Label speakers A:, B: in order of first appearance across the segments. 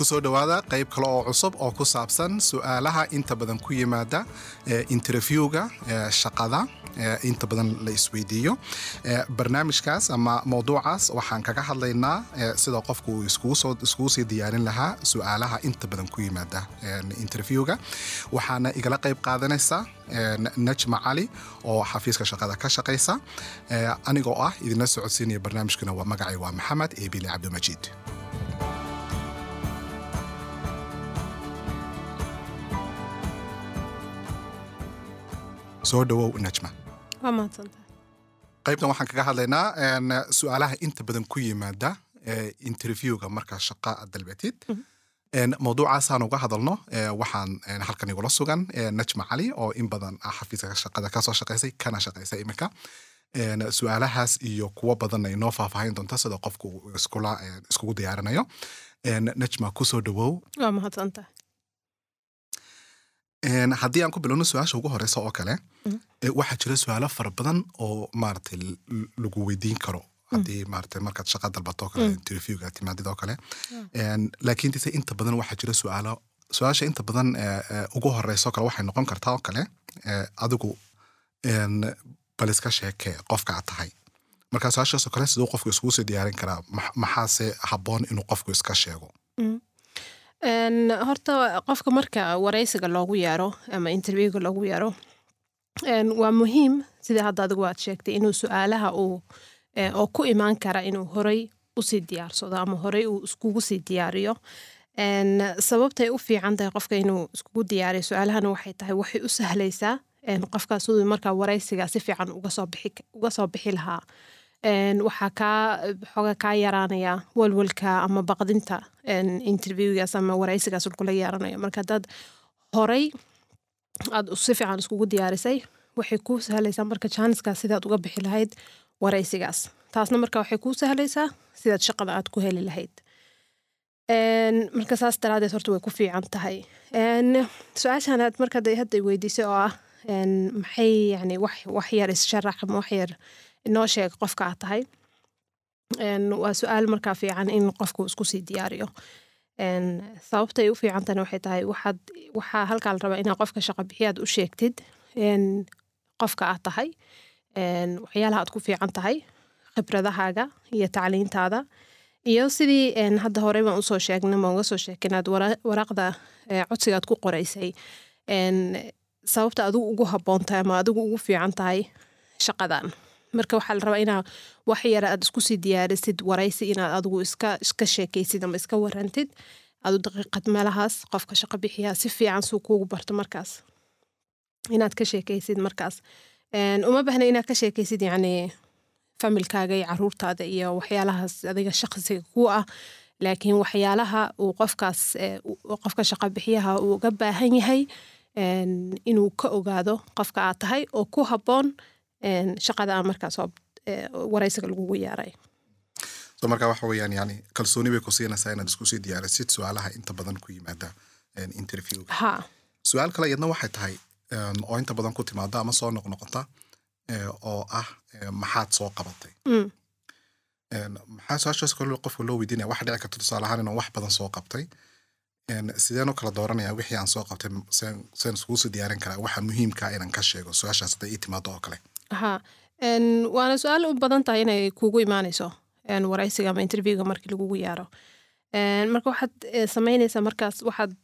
A: ku soo dhowaada qayb kale oo cusub oo ku saabsan su'aalaha inta badan ku yimaada interviewga shaqada inta badan la isweydiiyo. Barnaamijkaas ama mowduucaas waxaan kaga hadlaynaa sida qofku uu iskugu sii diyaarin lahaa su'aalaha inta badan ku yimaada interviewga. Waxaana igala qayb qaadanaysa najma cali oo xafiiska shaqada ka shaqaysa. Anigoo ah idinla socodsiinaya barnaamijkuna waa magacay waa maxamed eebile cabdimajiid soo dhawow najma.
B: Waa mahadsantahay
A: qaybtan waxaan kaga hadlaynaa su'aalaha inta badan ku yimaada interviewga markaa shaqa dalbatid mawduucaasaan uga hadalno waxaan halkan igula sugan najma cali oo in badan ah xafiiska shaqada ka soo shaqaysay kana shaqaysa iminka. Su'aalahaas iyo kuwo badanna inoo faahfaahin doonta sida qofku iskugu diyaarinayo najma ku soo dhawow
B: waa mahadsantahay
A: haddii aan ku bilowno su'aasha ugu horeysa oo kale waxaa jira su'aalo fara badan oo maaragtay lagu weydiin karo. Haddii maaragtay markaad shaqa dalbato oo kale interviewga timaadid oo kale. Laakiin dise inta badan waxaa jira su'aalo su'aasha inta badan ugu horeysa oo kale waxay noqon kartaa oo kale adigu bal iska sheekee qofka aad tahay. Marka su'aashaas oo kale siduu qofku iskugu sii diyaarin karaa maxaase habboon inuu qofku iska sheego
B: horta qofka marka waraysiga loogu yeero ama interviewga loogu yeero waa muhiim sida hadda adigu aad sheegtay inuu su'aalaha uu oo ku imaan kara inuu horey u sii diyaarsado ama horey uu iskugu sii diyaariyo. Sababtay u fiican tahay qofka inuu iskugu diyaariyo su'aalahana waxay tahay waxay u sahlaysaa qofkaas siduu markaa waraysiga si fiican uga soo bixi lahaa waxaa kaa xooga kaa yaraanaya walwalka ama baqdinta interviewgaas ama waraysigaas kula yeeranayo marka haddaad horey aad si fiican iskugu diyaarisay waxay kuu sahlaysaa marka jaaniskaas sidaad uga bixi lahayd waraysigaas. Taasna marka waxay kuu sahlaysaa sidaad shaqada aad ku heli lahayd. Marka saas daraadeed horta way ku fiican tahay. Su'aashan marka hadda weydiisay oo ah maxay yani wax yar issharax wax yar inoo sheeg qofka aad tahay waa su'aal markaa fiican in qofku isku sii diyaariyo sababtay u fiicantana waxay tahay waxaad waxaa halkaa la rabaa inaad qofka shaqa bixiyaad u sheegtid qofka aad tahay waxyaalaha aad ku fiican tahay khibradahaaga iyo tacliintaada iyo sidii hadda horey baan u soo sheegnay ma soo sheegay inaad waraaqda codsigaad ku qoraysay sababta adigu ugu habboon tahay ama adigu ugu fiican tahay shaqadan marka waxaa la rabaa inaa wax yara aad isku sii diyaarisid waraysi inaad adigu iska sheekaysid ama iska warantid. Adu daqiiqad meelahaas qofka shaqo bixiyaa si fiican suu kuugu barto markaas. Inaad ka sheekaysid markaas. Uma bahna inaad ka sheekaysid yacni familkaaga iyo caruurtaada iyo waxyaalahaas adiga shaqsiga ku ah. Laakiin waxyaalaha uu qofkaas qofka shaqo bixiyaha uu uga baahan yahay inuu ka ogaado qofka aad tahay oo ku habboon shaqada markaas waraysiga lagugu yeeray
A: so marka waxa weeyaan yani kalsooni bay ku siinaysaa inaad isku sii diyaarisid su'aalaha inta badan ku yimaada interviewga. Su'aal kale iyadna waxay tahay oo inta badan ku timaada ama soo noqnoqota oo ah maxaad soo qabatay. Maxaa su'aashaas kale qofka loo weydiinaya? Waxa dhici karta tusaale ahaan inuu wax badan soo qabtay. Sideen u kala dooranaya wixii aan soo qabtay seen iskugu sii diyaarin karaa waxa muhiimkaa inaan ka sheego su'aashaas hadday ii timaado oo kale
B: ha waana su'aal u badan tahay inay kugu imaanayso waraysiga ama interviewga markii lagugu yaaro. Marka waxaad samaynaysaa markaas waxaad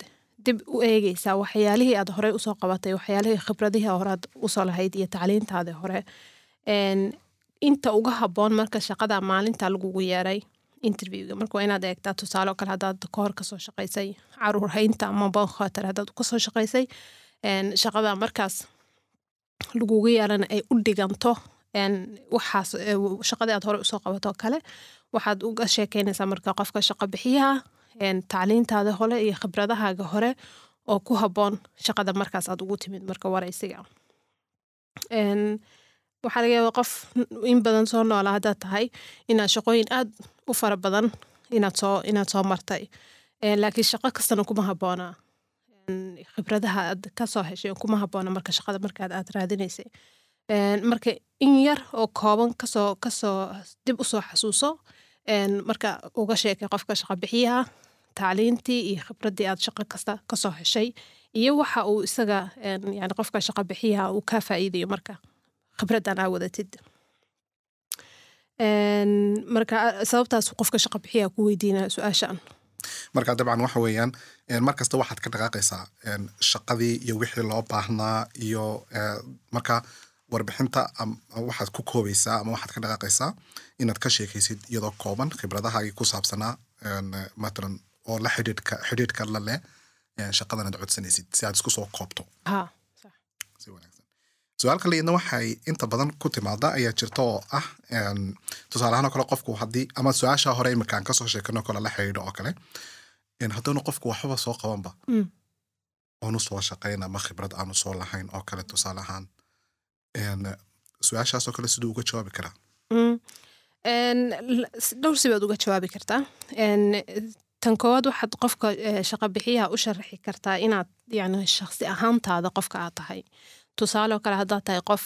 B: dib u eegeysaa waxyaalihii aad horey u soo qabatay waxyaalihii khibradihii horead u soo lahayd iyo tacliintaadi hore. Inta uga habboon marka shaqada maalinta lagugu yeeray interviewga marka waa inaad eegtaa tusaale oo kale haddaad kahor ka soo shaqaysay carruur haynta ama bonkhatar haddaad ka soo shaqaysay shaqada markaas lagugu yeerana ay u dhiganto waxaas shaqadii aad hore u soo qabato kale waxaad uga sheekeynaysaa marka qofka shaqo bixiyaha tacliintaada hore iyo khibradahaaga hore oo ku habboon shaqada markaas aad ugu timid marka waraysiga waxaa laga yaaba qof in badan soo noola haddaad tahay inaad shaqooyin aad u fara badan inaad soo inaad soo martay. Laakiin shaqo kastana kuma habboona khibradaha aad ka soo heshay kuma habboona marka shaqada markaad aad raadinaysay. Marka in yar oo kooban ka soo ka soo dib u soo xasuuso marka uga sheekay qofka shaqa bixiyaha tacliintii iyo khibraddii aad shaqo kasta ka soo heshay iyo waxa uu isaga yani qofka shaqo bixiyaha uu kaa faa'iidayo marka khibraddan aa wadatid. Marka sababtaas qofka shaqo bixiyaha ku weydiinaya su'aashaan
A: marka dabcan waxa weeyaan mar kasta waxaad ka dhaqaaqaysaa shaqadii iyo wixii loo baahnaa iyo ee, marka warbixinta waxaad ku koobaysaa ama waxaad ka dhaqaaqaysaa inaad ka sheekaysid iyadoo kooban khibradahaagii ku saabsanaa matalan oo la xidhiidhka xidhiidhka la leh shaqadan aad codsanaysid si aad isku soo koobto. Si wanaagsan. Su'aal kaleedna waxay inta badan ku timaada ayaa jirta oo ah een, tusaale ahaan oo kale qofku haddii ama su'aasha hore iminkaan ka soo sheekano kale la xidhiidho oo kale een, haddaanu qofku waxbaba soo qabanba
B: Mm.
A: oonu soo shaqayn ama khibrad aanu soo lahayn oo kale tusaale ahaan. Een, su'aashaas oo kale siduu uga jawaabi karaa?
B: Mm. Dhowr si baad uga jawaabi kartaa. Tan koowaad waxaad qofka shaqo bixiyaha u sharaxi kartaa inaad yani shaqsi ahaantaada qofka aad tahay. Tusaale oo kale haddaad tahay qof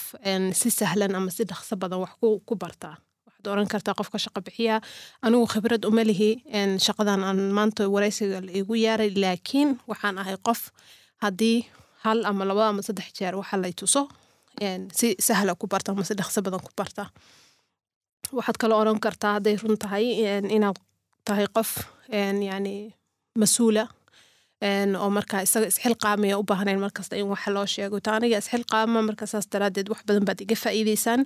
B: si sahlan ama si dhaqso badan wax ku bartaa waxaad oran kartaa qofka shaqo bixiyaha anigu khibrad uma lihi shaqadan aan maanta wareysiga igu yaaray laakiin waxaan ahay qof haddii hal ama laba ama saddex jeer waxa lay tuso si sahla ku barta ama si dhaqso badan ku barta. Waxaad kaloo oran kartaa hadday run tahay inaad tahay qof yani mas'uula oo markaa isaga isxilqaamaya u baahnayn markasta in wax loo sheego. Ta isxilqaama marka saas daraadeed wax badan baad iga faa'iideysaan.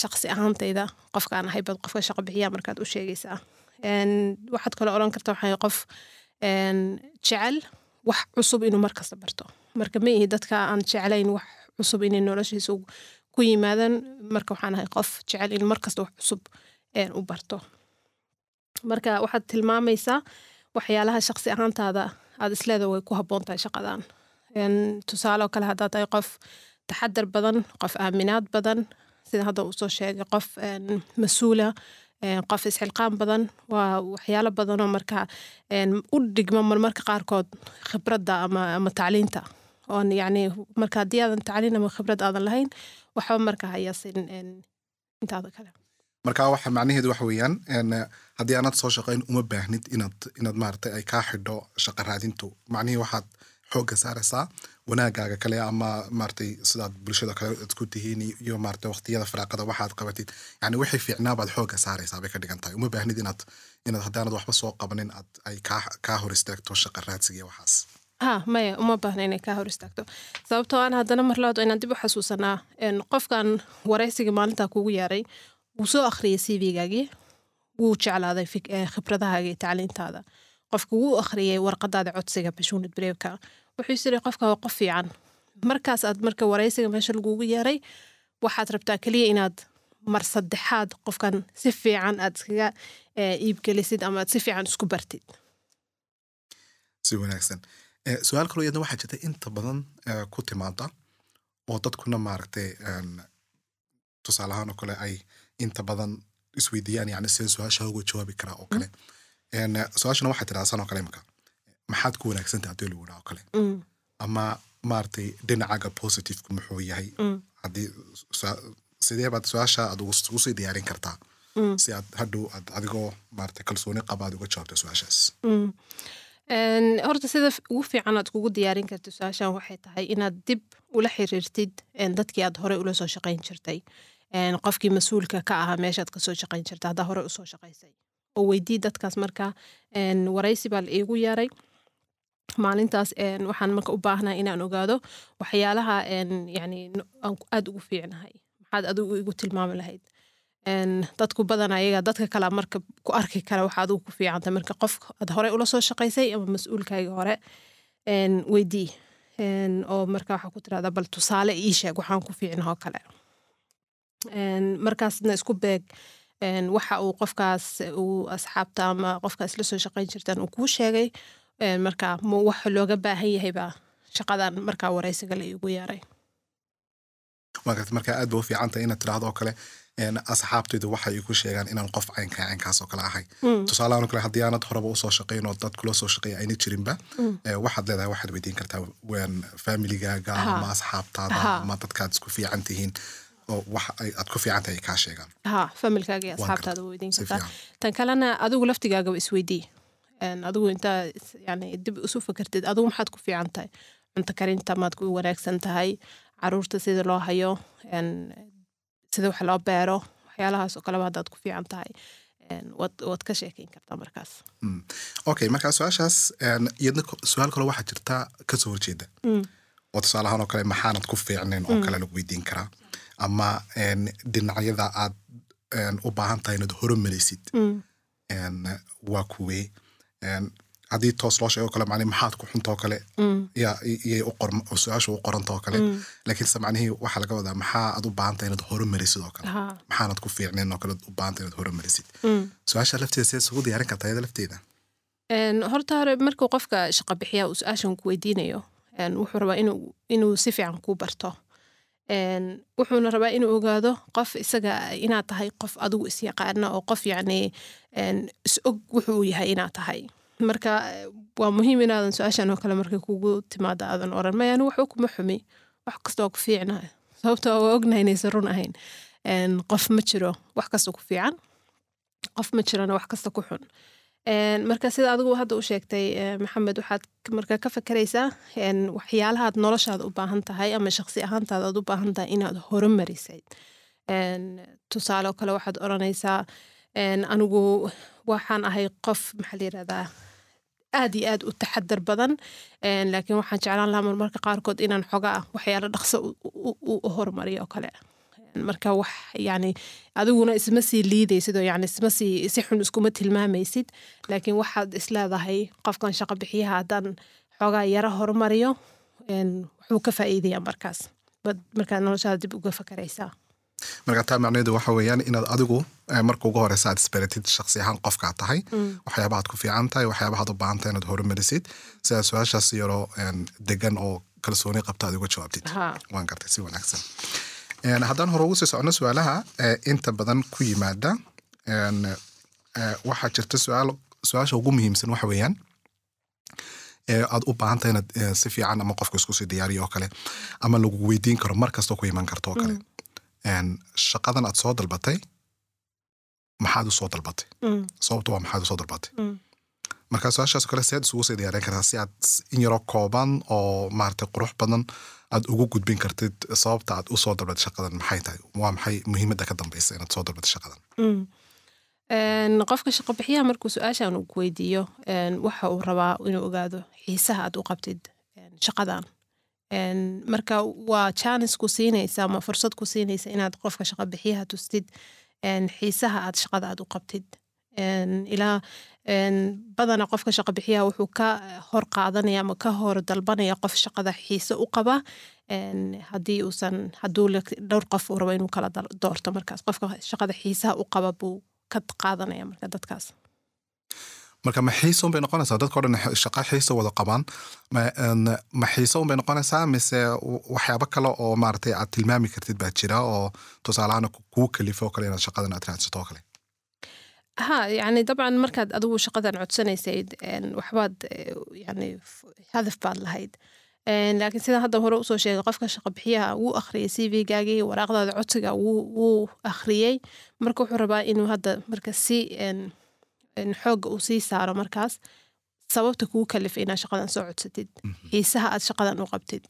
B: Shaqsi ahaantayda qofkaan ahay baad qofka shaqo bixiya markaad u sheegaysaa. Waxaad kaloo oran kartaa waxay qof jecel wax cusub inuu markasta barto. Marka ma ihi dadka aan jeclayn wax cusub inay noloshiisa ku yimaadaan. Marka waxaan ahay qof jecel in markasta wax cusub u barto. Marka waxaad tilmaamaysaa waxyaalaha shaqsi ahaantaada aad isleeda way ku habboon tahay shaqadan tusaale oo kale haddaad tahay qof taxadar badan qof aaminaad badan sida hadda uu soo sheegay qof mas'uula qof isxilqaan badan waa waxyaalo badanoo marka u dhigma marmarka qaarkood khibradda ama, ama tacliinta. Oon yacni marka haddii aadan tacliin ama khibrad aadan lahayn waxba marka hayaasin intaada kale
A: marka waxa macnaheedu waxa weeyaan haddii aanad soo shaqayn uma baahnid inaad inaad maaragtay ay kaa xidho shaqa raadintu. Macnihii waxaad xoogga saaraysaa wanaagaaga kale ama maaragtay sidaad bulshada kale ku tihiin iyo- maaragtay waqtiyada firaaqada waxaad qabatid. Yani wixii fiicnaa xoogga saaraysaa bay ka dhigan tahay. Uma baahnid inaad inaad haddaanad waxba soo qabanin aad ay kaa kaa hor istaagto shaqa raadsiga iyo waxaas.
B: Ha maya uma baahna inay kaa hor istaagto. Sababtoo aan haddana mar labaad inaan dib u xasuusanaa qofkan waraysiga maalintaa kugu yaaray wuu soo akhriyay cv-gaagii wuu jeclaaday eh, khibradahaaga iyo tacliintaada. Qofka wuu akhriyay warqadaada codsiga bashuunid breebka wuxuu is yiri qofka waa qof fiican. Markaas aad marka waraysiga meesha lagugu yaaray waxaad rabtaa keliya inaad mar saddexaad qofkan si fiican aad iskaga eh, iibgelisid ama aad si fiican isku bartid.
A: Si wanaagsan. Eh, su'aal kaloo iyadna waxaa jirta inta badan ku timaada oo dadkuna maaragtay een, tusaale ahaan oo kale ay inta badan isweydiiyaan yani sida su'aasha uga jawaabi karaa oo kale. Su'aashana waxaa tiraa san oo kale imika maxaad ku wanaagsantaha haddii lagu dhaha oo kale.
B: Mm,
A: ama maaragtay dhinacaaga positiveka muxuu yahay.
B: Mm,
A: haddii sidee baad su'aasha aad ugu sii diyaarin kartaa?
B: Mm.
A: si aad hadhow aad adigoo maaragtay kalsooni qaba aad uga jawaabto su'aashaas.
B: Horta sida ugu fiican aad kugu diyaarin kartid su'aashan waxay tahay inaad dib ula xiriirtid dadkii aad horey ula soo shaqayn jirtay qofkii mas'uulka ka ahaa meeshaad ka soo shaqayn jirtay haddaa hore u soo shaqaysay oo weydii dadkaas marka waraysi baa la iigu yeeray. Maalintaas waxaan marka u baahnaa inaan ogaado waxyaalaha yani aan ku- aad ugu fiicnahay maxaad adigu igu tilmaami lahayd. Dadku badan ayaga dadka kale marka ku arki kara waxa adigu ku fiicanta marka qof aad hore ula soo shaqaysay ama mas'uulkayga hore weydii. Oo marka waxaa ku tirahdaa bal tusaale ii sheeg waxaan ku fiicnahoo kale markaasna isku beeg waxa uu qofkaas uu asxaabta ama qofkaas la soo shaqayn jirtaan uu kuu sheegay marka ma wax looga baahan yahay baa shaqadan markaa waraysiga la iigu yeeray.
A: Marka aad ba u fiican tahay inaad tiraahdo oo kale asxaabtaydu waxay igu sheegaan inaan qof caynka caynkaas oo kale ahay.
B: Mm,
A: tusaalahaan oo kale haddii aanad horeba u soo shaqayn oo dad kula soo shaqeeya ayna jirinba
B: mm.
A: waxaad leedahay waxaad weydiin kartaa familigaaga ama asxaabtaada ama dadkaad isku fiican tihiin oo wax ay- aad ku fiican tahay ay kaa sheegaan.
B: Ha familkaaga iyo asxaabtaada weydiin
A: si
B: kartaa tan kalena adigu laftigaaga isweydii. Een, adigu intaa yani dib isu fakartid adigu maxaad ku fiican tahay cunto karinta maad ku wanaagsan tahay carruurta sida loo hayo sida wax loo beero waxyaalahaas oo kaleba haddaad ku fiican tahay waad ka sheekeyn kartaa markaas.
A: Okay marka su'aashaas iyadna su'aal kaloo waxaa jirta ka soo
B: horjeeda.
A: Oo tusaale ahaan oo kale maxaanad ku fiicnayn oo kale lagu weydiin karaa ama dhinacyada aad u baahan tahay inaad horumaraysid
B: Mm.
A: waa kuwee een, haddii toos loo sheego kale macnihi maxaad ku xuntoo kale?
B: Mm.
A: iyay u qorm oo su'aasha u qorantoo kale.
B: Mm.
A: laakiinse macnihii waxaa laga wadaa maxaa aad u baahan tahay inaad horumarisid oo kale? Maxaanad ku fiicnayn oo kale u baahan tahay inaad horumarisid?
B: Mm.
A: su'aasha lafteeda sidaad isugu diyaarin kartaa iyada lafteeda?
B: Horta hore markuu qofka shaqo bixiya uu su'aashan ku weydiinayo wuxuu rabaa inuu inuu si fiican kuu barto wuxuuna rabaa inuu ogaado qof isaga inaad tahay qof adigu isyaqaana oo qof yacni een, is og wuxuu yahay inaad tahay. Marka waa muhiim inaadan su'aashan oo kale markay kugu timaado aadan oran. Maya anigu waxba kuma xumi. Wax kasta oo ku fiicna. Sababtoo waa ognahay inaysan run ahayn. Qof ma jiro wax kasta ku fiican. Qof ma jirana wax kasta ku xun marka sida adigu hadda u sheegtay maxamed waxaad marka ka fakeraysaa waxyaalahaad noloshaada u baahan tahay ama shaqsi ahaantaada aad u baahan tahay inaad horumarisid Een, tusaale kale waxaad oranaysaa anigu waxaan ahay qof maxaa la yirahdaa aad iyo aad u taxadar badan. Laakiin waxaan jeclaan lahaa marmarka qaarkood inaan xogaa waxyaalo dhaqso u- horumariyo oo kale marka wax yani adiguna isma sii liidaysid oo yani isma sii si xun iskuma tilmaamaysid. Laakiin waxaad isleedahay qofkan shaqo bixiyaha haddaan xoogaa yara horumariyo wuxuu ka faa'iidaya markaas. Markaad noloshaada dib uga fakaraysaa.
A: Marka taa macnaheedu waxa weeyaan inaad adigu eh, marka ugu horeysa aad isbaratid shaksi ahaan qofkaad tahay waxyaabahaad ku fiican tahay waxyaabahaad u baahan tahay inaad horumarisid. Si aad su'aashaas yaroo degan oo kalsooni qabta aad uga jawaabtid. Waan gartay si wanaagsan haddaan hore ugu sii socono su'aalaha inta badan ku yimaada waxaa jirta su'aal su'aasha ugu muhiimsan waxa weeyaan ee aad u baahan tahay inaad si fiican ama qofka isku sii diyaariyo oo kale ama lagu weydiin karo mar kastoo ku iman karto oo kale. Een, shaqadan aad soo dalbatay maxaad u soo dalbatay?
B: Mm,
A: sababtu waa maxaad u soo dalbatay marka su'aashaas kale sead isugu sii diyaarin kartaa si aad in yaroo kooban oo maaragtay qurux badan aad ugu gudbin kartid sababta aad u soo dalbatay shaqadan maxay tahay waa maxay muhiimadda ka dambeysa inaad soo dalbatay shaqadan
B: qofka shaqo bixiyaha markuu su'aashan uu weydiiyo waxa uu rabaa inuu ogaado xiisaha aad u qabtid shaqadan marka waa chance ku siinaysa ama fursad ku siinaysa inaad qofka shaqo bixiyaha tustid xiisaha aad shaqada aad u qabtid ilaa badana qofka shaqo bixiyaha wuxuu ka hor qaadanaya ama ka hor dalbanaya qof shaqada xiise u qaba. Haddii uusan hadduu dhowr qof uu rabo inuu kala doorto markaas. Qofka shaqada xiisaha u qaba buu ka qaadanaya marka dadkaas.
A: Marka ma xiisa unbay noqonaysaa? Dadka o dhan shaqa xiisa wada qabaan. Ma xiisa unbay noqonaysaa? Mise waxyaabo kale oo maaragtay aad tilmaami kartid baa jira oo tusaalahaan kuu kalifo oo kale inaad shaqadan aad raadsato oo kale
B: ha yani dabcan markaad adigu shaqadan codsanaysad waxbaad yani hadaf baad lahayd laakiin sidaan hadda hore u soo sheegay qofka shaqabixiyaha wuu akhriyay c v-gaagii waraaqdaada codsiga wuu akhriyey marka wuxuu rabaa inuu hadda marka si xooga uu sii saaro markaas sababta kuu kalifay inaad shaqadan soo codsatid xiisaha aad shaqadan u qabtid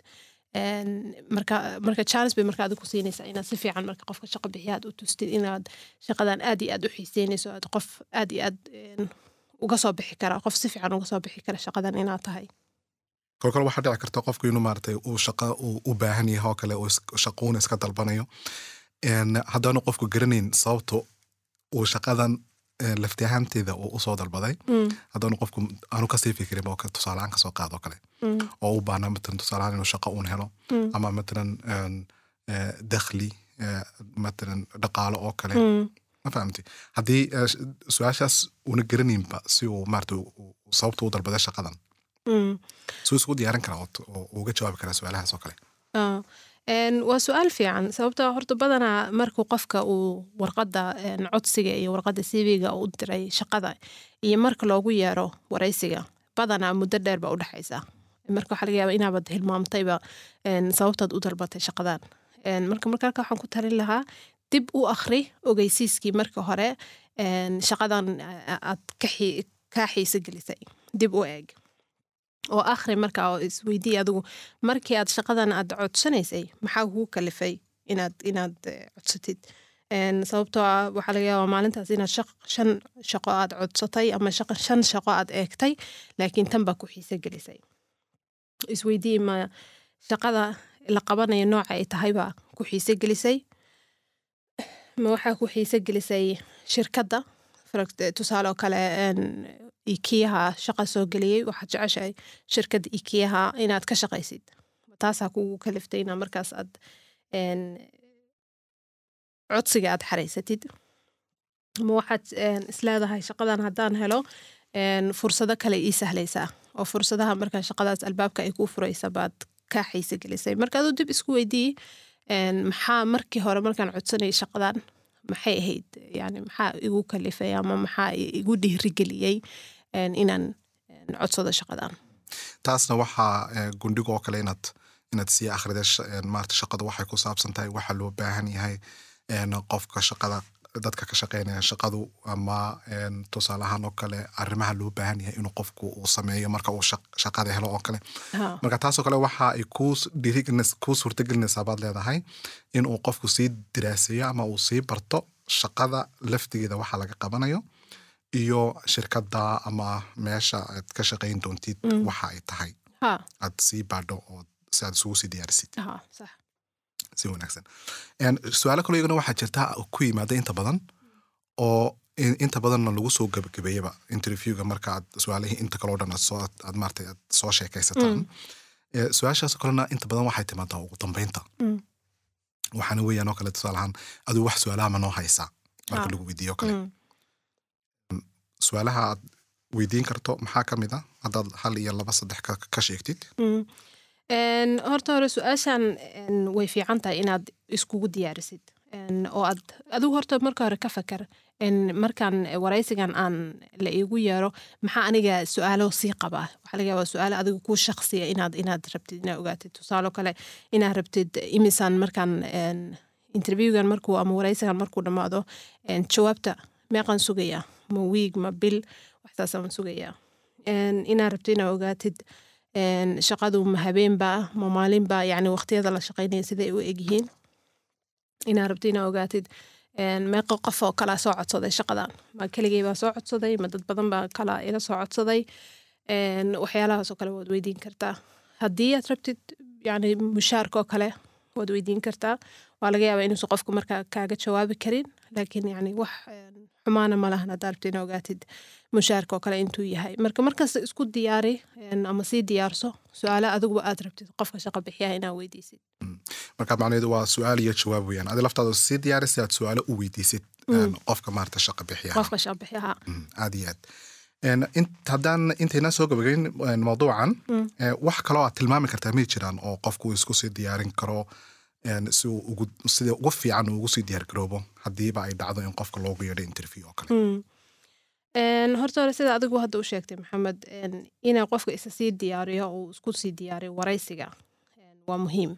B: marka marka chance bay marka adigu siinaysaa inaad si fiican marka qofka shaqo bixiya aad u tustid inaad shaqadan aad iyo aad u xiiseynayso aad qof aad iyo aad een, uga soo bixi kara qof si fiican uga soo bixi kara shaqadan inaad tahay.
A: Kol kale waxaa dhici karta qofku inuu maaragtay uu shaqa uu u baahan yahay oo kale uu shaquuna iska dalbanayo. Een, haddaanu qofku garanayn sababta uu shaqadan lafti ahaanteeda uu u soo dalbaday
B: Mm,
A: haddaanu qofku aanu ka sii fikirin oo tusaalehaan ka soo qaado kale.
B: Mm,
A: oo u baahnaa matalan tusaalehaan inuu shaqo uun helo
B: mm,
A: ama matalan dakhli matalan dhaqaalo oo kale. Ma fahamti? Haddii sh- su'aashaas una garanaynba si uu maarata sababta u dalbaday shaqadan. Suu isugu diyaarin karaa oo uga jawaabi karaa su'aalahaas oo kale.
B: Ah, waa su'aal fiican. Sababtoo horta badanaa markuu qofka uu warqadda een, codsiga iyo warqadda cv-ga u diray shaqada iyo marka loogu yeero waraysiga badanaa muddo dheer baa udhexaysa marka waxaa laga yaaba inaabad hilmaamtayba sababtaad u dalbatay shaqadan marka marka halka waxaan ku talin lahaa dib u akhri ogeysiiskii marka hore shaqadan aad ka xiise gelisay. Dib u eeg oo akhri markaa oo isweydii adigu markii aad shaqadan aad codsanaysay maxaa kugu kalifay inaad inaad eh, codsatid? Sababtoo ah waxaa laga yaabaa maalintaas inaad shaq, shan shaqo aad codsatay ama shaq, shan shaqo aad eegtay laakiin tan baa ku xiise gelisay. Isweydii ma shaqada la qabanayo nooca ay tahay ku xiise gelisay. Ma waxaa ku xiise gelisay shirkadda? Tusaale oo kale ikiyaha shaqa soo geliyey waxaad jeceshahay shirkadda ikiyaha inaad ka shaqaysid. Taasaa kugu kaliftay inaa markaas aad codsiga aad xaraysatid ma waxaad isleedahay shaqadan haddaan helo fursado kale ii sahlaysaa. Oo fursadaha markaa shaqadaas albaabka ay kuu furaysa baad kaa xiise gelisay. Marka dib isku weydii maxaa markii hore markaan codsanayay shaqadan maxay ahayd yani maxaa igu kalifay ama maxaa igu dhiirigeliyey inaan codsado shaqadan?
A: Taasna waxaa eh, gundhiga oo kale inaad inaad sii akhrida sh- een, maarata shaqadu waxay ku saabsan tahay waxa loo baahan yahay qofka shaqada dadka ka shaqeynaya shaqadu ama een, tusaale ahaan oo kale arrimaha loo baahan yahay inuu qofku uu sameeyo marka uu shaq- shaqada helo oo kale. Marka taasoo kale waxa ay kuu suurtagelinaysaa baad leedahay in uu qofku sii diraaseeyo ama uu sii barto shaqada laftigeeda waxa laga qabanayo iyo shirkadda ama meesha aad ka shaqayn doontid waxa ay tahay.
B: Ha.
A: Aad sii baadho oo si aad isugu sii diyaarisid si wanaagsan su'aalo kaloo iyagana waxaa jirta ku yimaada inta badan oo in- inta badanna lagu soo gabagabeeyaba interviewga marka aad su'aalihii inta kaloo dhan aad maartay aad soo sheekaysataan Eh, su'aashaas kalena inta badan waxay timaadaa ugu dambeynta
B: Mm.
A: waxaana weeyaan oo kale tusaale ahaan adigu wax su'aalaha ma noo haysaa marka
B: Ah.
A: lagu weydiiyo kale
B: Mm.
A: su'aalaha aad weydiin karto maxaa ka mid a haddaad hal iyo laba saddex ka, sheegtid
B: Mm. Horta hore su'aashan way fiican tahay inaad iskugu diyaarisid. Oo aad adigu horta marka hore ka fakar. Markaan waraysigan aan la iigu yeero maxaa aniga su'aalo sii qabaa? Waxaa laga yaabaa su'aalo adiga kuu shaqsiya inaad inaad rabtid inaad ogaatid. Tusaalo kale inaad rabtid imisan markaan interviewgan markuu ama waraysigan markuu dhammaado jawaabta meeqaan sugayaa. Ma wiig ma bil waxsaasaan sugayaa. Inaad rabtid inaad ogaatid shaqadu ma habeenba ma maalinba yani waqtiyada la shaqaynaya siday u egyihiin inaad rabto inaad ogaatid meeqa qof oo kalaa soo codsaday shaqadan. Ma keligay baa soo codsaday ma dad badan baa kala ila soo codsaday. En, waxyaalahaas oo kale waad weydiin kartaa. Haddii aad rabtid yani mushaarka oo kale waad weydiin kartaa. Waa laga yaabaa inuusan qofku markaa kaaga jawaabi karin laakiin yani wax xumaana ma lahan haddaad rabtid inaad ogaatid mushaarka oo kale intuu yahay. Marka markasta isku diyaari ama sii diyaarso su'aalo adiguba aad rabtid qofka shaqa bixiyaha inaad weydiisid.
A: Marka macnaheedu waa su'aal iyo jawaab weeyaan. Adi laftaada sii diyaari si aad su'aalo u weydiisid een, qofka maarata shaqa bixiyaha.
B: Qofka shaqa bixiyaha.
A: Mm, aad iyo aad. Haddaan intayna soo gabagayn mawduucan wax kaloo aad tilmaami kartaa may jiraan oo qofku isku sii diyaarin karo si sida ugu fiican uu ugu sii diyaar garoobo haddiiba ay dhacdo in qofka loogu yeedho interview oo kale.
B: Mm. En, horta hore sida adigu hadda u sheegtay maxamed en, inaa qofka isa sii diyaariyo uu isku sii diyaariyo waraysiga waa muhiim.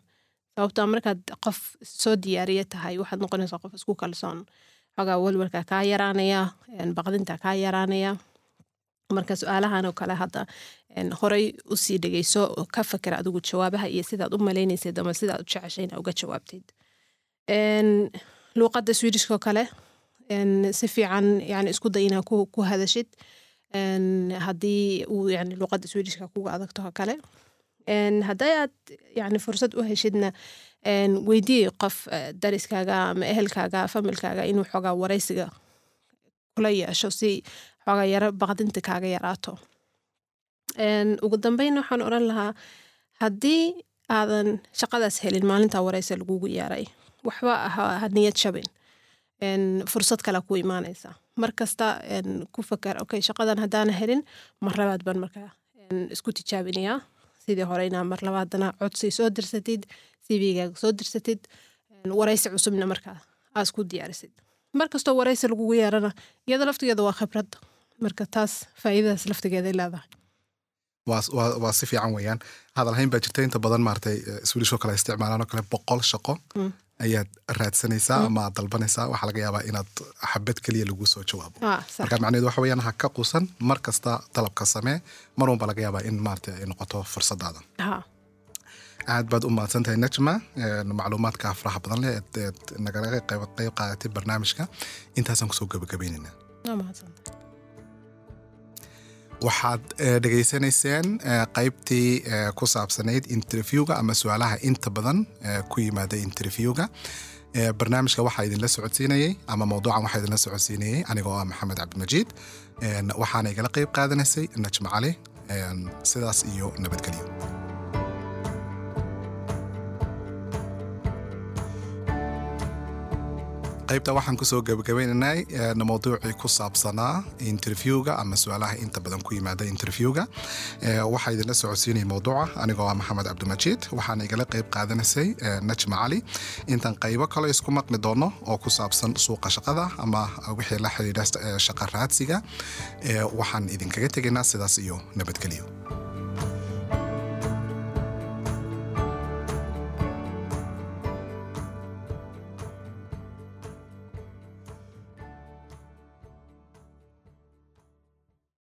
B: Sababtoo markaad qof soo diyaariye tahay waxaad noqonaysaa qof isku kalsoon. Xogaa walwalka kaa yaraanaya baqdinta kaa yaraanaya marka su'aalahan oo kale hadda en, horay u sii dhegeyso ka fakera adigu jawaabaha iyo sidaad u malaynaysid ama sidaad u jeceshay inaa uga jawaabtid. Luuqadda swedishka oo kale si fiican yani isku day inaa ku, hadashid. Haddii uu yani luuqadda swedishka kuga adagto kale. Hadday aad yani fursad u heshidna weydii qof eh, dariskaaga ama ehelkaaga familkaaga inuu xoogaa waraysiga kula yeesho si xoogaa yaro baqdinta kaaga yaraato ugu dambeyn waxaan odhan lahaa haddii aadan shaqadaas helin maalintaa waraysi lagugu yeeray waxba ha ha niyad jabin fursad kale ku imaanaysa mar kasta en, ku fakar okay shaqadan haddaana helin mar labaad baan markaa isku tijaabinayaa sidii hore inaa mar labaadana codsi soo dirsatid cvgaaga soo dirsatid en, waraysi cusubna markaa aa isku diyaarisid mar kastoo waraysi lagugu yeerana iyada laftigeeda waa khibrad marka taas faa'iidadaas laftigeeday leedahay.
A: Waa si fiican weeyaan. Hadal hayn baa jirta inta badan maaragtay swedish oo kale isticmaalaan oo kale boqol shaqo.
B: Mm.
A: ayaad raadsanaysaa ama aad dalbanaysaa. Waxaa laga yaabaa inaad xabad keliya lagu soo jawaabo
B: Ah,
A: marka macnaheedu waxa weeyaan ha ka quusan mar kasta dalabka samee mar walba laga yaabaa in maarata ay noqoto fursadaada
B: ha
A: aad baad u mahadsan tahay najma. Een, macluumaadka faraha badan leh eed nagala qayb qaadatay barnaamijka. Intaasaan ku soo
B: gabagabaynaynaa mahadsantahay
A: waxaad eh, dhegaysanayseen eh, qaybtii eh, ku saabsanayd interviewga ama su'aalaha inta badan ku yimaada interviewga. Barnaamijka waxaa idinla socodsiinayey ama mawduucan waxaa idinla socodsiinayey anigoo ah maxamed cabdimajiid. Waxaana igala qayb qaadanaysay najma cali. Sidaas iyo nabadgelyo qaybta waxaan ku soo gabagabaynaynay mawduucii ku saabsanaa interviewga ama su'aalaha inta badan ku yimaada interviewga. Waxaa idinla socodsiinaya mawduuca anigoo ah maxamed cabdimajiid. Waxaana igala qayb qaadanaysay najma cali intaan qaybo kale isku maqli doono oo ku saabsan suuqa shaqada ama wixii la xidhiidha shaqa raadsiga waxaan idinkaga tegaynaa sidaas iyo nabadgelyo